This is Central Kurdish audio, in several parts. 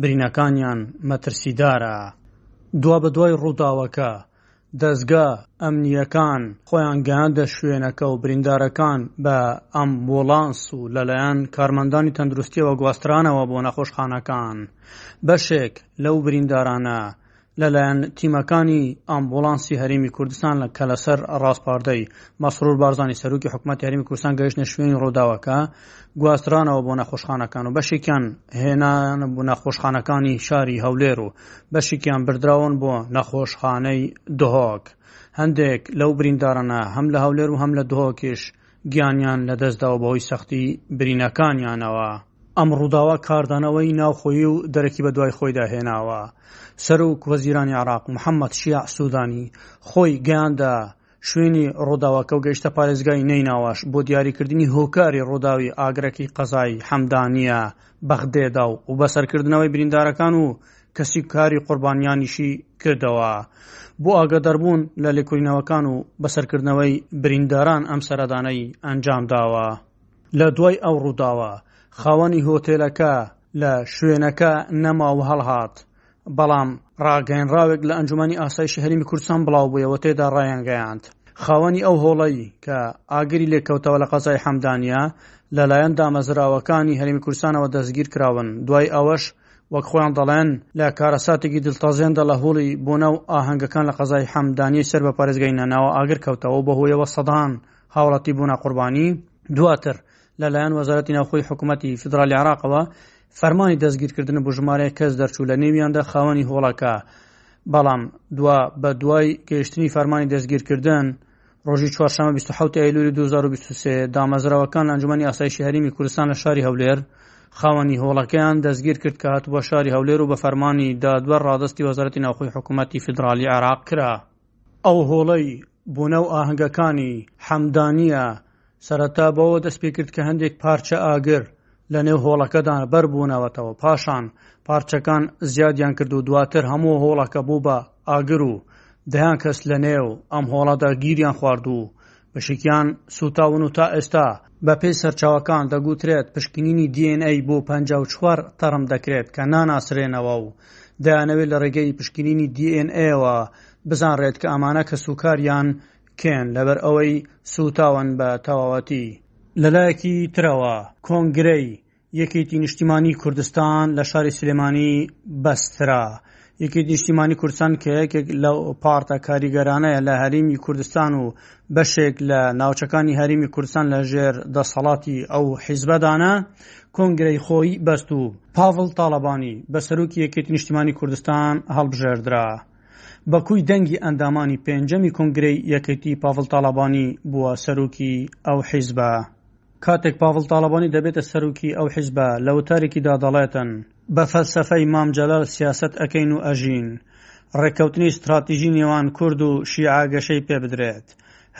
برینەکانیان مەترسیدارە. دوابەدوای ڕووداوەکە، دەزگا ئەمنییەکان خۆیان گەیاندە شوێنەکە و بریندارەکان بە ئامبوڵانس و لەلایەن کارمەندانی تەندروستییەوە گواسترانەوە بۆ نەخۆشخانەکان. بەشێک لەو بریندارانە لەلایەن تیمەکانی ئامبوڵانسی هەرێمی کوردستان لە کەلەسەر ڕاسپاردەی مەسرور بارزانانی سەرۆکی حکوومەت هەرمی کوردستان گەیشتە شوێنی ڕووداوەکە گواسترانەوە بۆ نەخۆشخانەکان و بەشێکیان هێنان بۆ نەخۆشخانەکانی شاری هەولێر و بەشێکیان بردراون بۆ نەخۆشخانەی دهۆک هەندێک لەو بریندارانە هەم لە هەولێر و هەم لە دهۆکیش گیانیان لەدەستداوە بەهۆی سەختی برینەکانیانەوە. ئەم ڕووداوە کاردانەوەی ناوخۆیی و دەرەکی بەدوای خۆیدا هێناوە. سەرۆک وەزیرانی عێراق، محەممەد شیاع سوودانی، خۆی گەیاندە شوێنی ڕووداوەکە و گەیشتە پارێزگای نەینەواش بۆ دیاریکردنی هۆکاری ڕووداوی ئاگرەکەی قەزای حەمدانییە بەغدێدا و بەسەرکردنەوەی بریندارەکان و کەسیکاری قوربانیانیشی کردەوە. بۆ ئاگاداربوون لە لێکۆلینەوەکان و بەسەرکردنەوەی برینداران ئەم سەردانەی ئەنجامداوە. لە دوای ئەو ڕووداوە، خاوەنی هۆتێلەکە لە شوێنەکە نەما و هەڵهات، بەڵام ڕاگەیەنراوێک لە ئەنجومەنی ئاسایشی هەرێمی کوردستان بڵاوبوویە و تێدا ڕایانگەیاند، خاوەنی ئەو هۆڵەی کە ئاگری لێکەوتەوە لە قەزای حەمدانییە، لەلایەن دامەزراوەکانی هەرێمی کوردستانەوە دەستگیرکراون، دوای ئەوەش وەک خۆیان دەڵێن لە کارەساتێکی دڵتەزێندا لە هۆڵی بۆنە و ئاهەنگەکان لە قەزای حەمدانیەی سەر بە پارێزگای نەناوە ئاگر کەوتەوە و بەهۆیەوە سەدان هاوڵاتی بوونە قوربانی دواتر لەلایەن وەزارەتی ناوخۆی حکوومەتی فیدرالی عراقەوە فەرمانی دەستگیرکردن بۆ ژمارەیە کەس دەرچوو لە نێویاندا خاوەنی هۆڵەکە بەڵام دوا بە دوای گەیشتنی فەرمانی دەستگیرکردن ڕۆژی چوارشەمە 27 ئەیلولی 2023 دامەزراوەکان لە ئەنجومەنی ئاسایشی هەرێمی کوردستان لە شاری هەولێر خاوەنی هۆڵەکەیان دەستگیر کرد کە هاتبووە شاری هەولێر و بە فەرمانی دادوەر ڕادستی وەزارەتی ناوخۆی حکوومەتی فیدراالی عێراق کرا ئەو هۆڵەی بۆ ناو ئاهەنگەکانی حەمدانیە سەرەتا بەوە دەست پێکرد کە هەندێک پارچە ئاگر لە نێو هۆڵەکەدا بەر بوونەوەتەوە پاشان پارچەکان زیادیان کرد و دواتر هەموو هۆڵەکە بوو بە ئاگر و دەیان کەس لە نێو ئەم هۆڵەدا گیریان خوارد و بەشێکیان سوتاون و تا ئێستا بەپێی سەرچاوەکان دەگوترێت پشکنینی DNA بۆ 54 تەرم دەکرێت کە ناناسرێنەوە و دەیانەوێت لە ڕێگەی پشکنینی DNA-ەوە بزانرێت کە ئەمانە کەسوکاریان کێن لەبەر ئەوەی سووتاون بە تەواوەتی. لەلایەکی ترەوە کۆنگرەی یەکێتی نیشتیمانی کوردستان لە شاری سلێمانی بەسترا. یەکێتی نیشتیمانی کوردستان کە یەکێک لە پارتە کاریگەرانەیە لە هەریمی کوردستان و بەشێک لە ناوچەکانی هەریمی کوردستان لە ژێر دەسەڵاتی ئەو حیزبەدانە کۆنگرەی خۆی بەست و پاڤڵ تاڵەبانی بە سەرۆکی یەکێتی نیشتیمانی کوردستان هەڵبژێردرا. بە کوی دەنگی ئەندامانی پێنجەمی کۆنگرەی یەکێتی پاڤڵ تاڵابانی بووە سەرۆکی ئەو حیزبە. کاتێک پاڤڵ تاڵابانی دەبێتە سەرۆکی ئەو حیزبە لە وتارێکیدا دەڵێتن، بە فەلسەفەی مام جەلال سیاسەت ئەکەین و ئەژین، ڕێککەوتنی ستڕاتیژی نێوان کورد و شیعە گەشەی پێ بدرێت،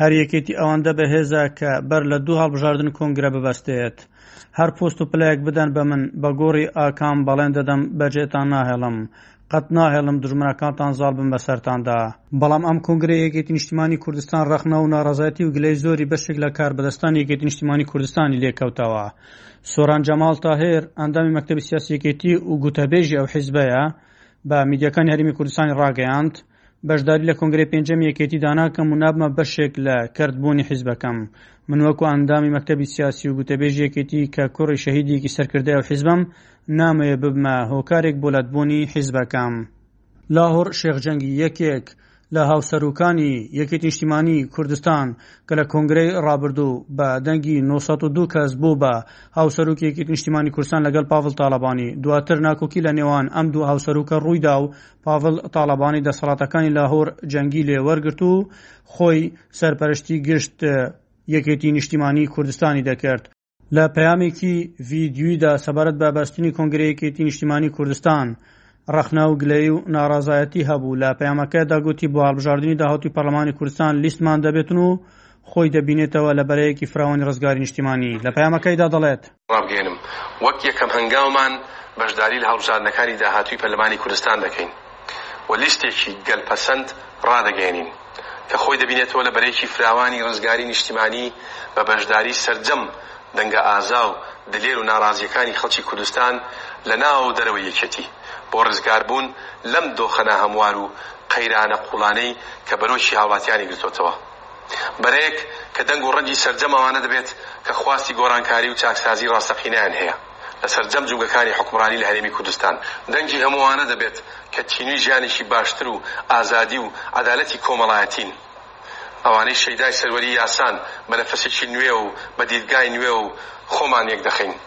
هەر یەکێتی ئەوەندە بەهێزە کە بەر لە دوو هەڵبژاردن کۆنگرە ببەستێت، هەر پۆست و پلەیەک بدەن بە من بە گۆڕی ئاکام بەڵێن دەدەم بەجێتان ناهێڵم، قەت ناهێڵم دژمنەکانتان زاڵ بن بەسەرتاندا. بەڵام ئەم کۆنگرەی یەکێتی نیشتیمانی کوردستان ڕەخنە و ناڕەزایەتی و گلەی زۆری بەشێک لە کاربەدەستانی یەکێتی نیشتیمانی کوردستانی لێکەوتەوە. سۆران جەماڵ تاهێر ئەندامی مەکتەبی سیاسی یەکێتی و گوتەبێژی ئەو حیزبەیە بە میدیاکانی هەرێمی کوردستانی ڕاگەیاند، بەشداری لە کۆنگرەی پێنجەمی یەکێتی داناکەم و نابمە بەشێک لە کردبوونی حیزبەکەم من وەکو ئەندامی مەکتەبی سیاسی و گوتەبێژ یەکێتی کە کوڕی شەهیدێکی سەرکردای و حیزبم نامەیە ببمە هۆکارێک بۆ لەتبوونی حیزبەکەم لاهور شێخ جەنگی یەکێک لە هاوسەرروکانی یەکێت نیشتیمانی کوردستان کە لە کۆنگرەی ڕابردوو بە دەنگی 902 کەس بوو بە هاوسەرروک یەکێت نیشتیمانی کوردستان لەگەڵ پاڤڵ تاالبانی دواتر ناکۆکی لە نێوان ئەم دوو هاوسەرروکە ڕوویدا و پاڤڵ تاڵەبانی دەسەڵاتەکانی لاهوڕ جەنگی لێ وەرگرت و خۆی سەرپەرشتی گشت یەکێتی نیشتیمانی کوردستانی دەکرد. لە پەیامێکی ڤیدیویدا سەبارەت بە بەستنی کۆنگرەی یەکێتی نیشتیمانی کوردستان ڕەخنە و گلەیی و ناڕازایەتی هەبوو، لە پەیامەکەدا گوتی بۆ هەڵبژاردنی داهاتووی پەڕلەمانی کوردستان لیستمان دەبێتن و خۆی دەبینێتەوە لە بەرەیەکی فراوانی ڕزگاری نیشتیمانی. لە پەیامەکەیدا دەڵێت. ڕابگەیەنم، وەک یەکەم هەنگاومان بەشداری لە هەڵبژاردنەکانی داهاتووی پەرلەمانی کوردستان دەکەین و لیستێکی گەل پەسەند ڕادەگەیەنین کە خۆی دەبینێتەوە لە بەرەیەکی فراوانی ڕزگاری نیشتیمانی بە بەشداری سەرجەم دەنگە ئازا و دلێر و ناڕازییەکانی خەڵکی کوردستان لە ناو و دەرەوەی یەکێتی بۆ ڕزگاربوون لەم دۆخە ناهەموار و قەیرانە قوڵانەی کە بەرۆکی هاوڵاتیانی گرتۆتەوە. بەرەیەک کە دەنگ و ڕەنگی سەرجەم ئەوانە دەبێت کە خواستی گۆڕانکاری و چاکسازی ڕاستەقینەیان هەیە لە سەرجەم جومگەکانی حوکمڕانی لە هەرێمی کوردستان. دەنگی هەموو ئەوانە دەبێت کە تینوی ژیانێکی باشتر و ئازادی و عەدالەتی کۆمەڵایەتین. ئەوانەی شەیدای سەروەری یاسان بە نەفەسێکی نوێ و بە دیدگای نوێ و خۆمان یەکدەخەین.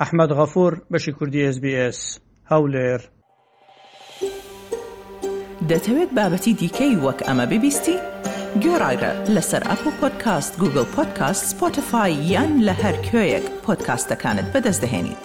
ئەحمەد غەفور بەشی کوردی ئێس بی ئێس هەولێر. دەتەوێت بابەتی دیکەی وەک ئەمە ببیستی؟ گۆرایرە لەسەر ئەپڵ پۆدکاست، گووگڵ پۆدکاست، سپۆتفای یان لە هەر کوێیەک پۆدکاستەکانت بەدەست دەهێنیت.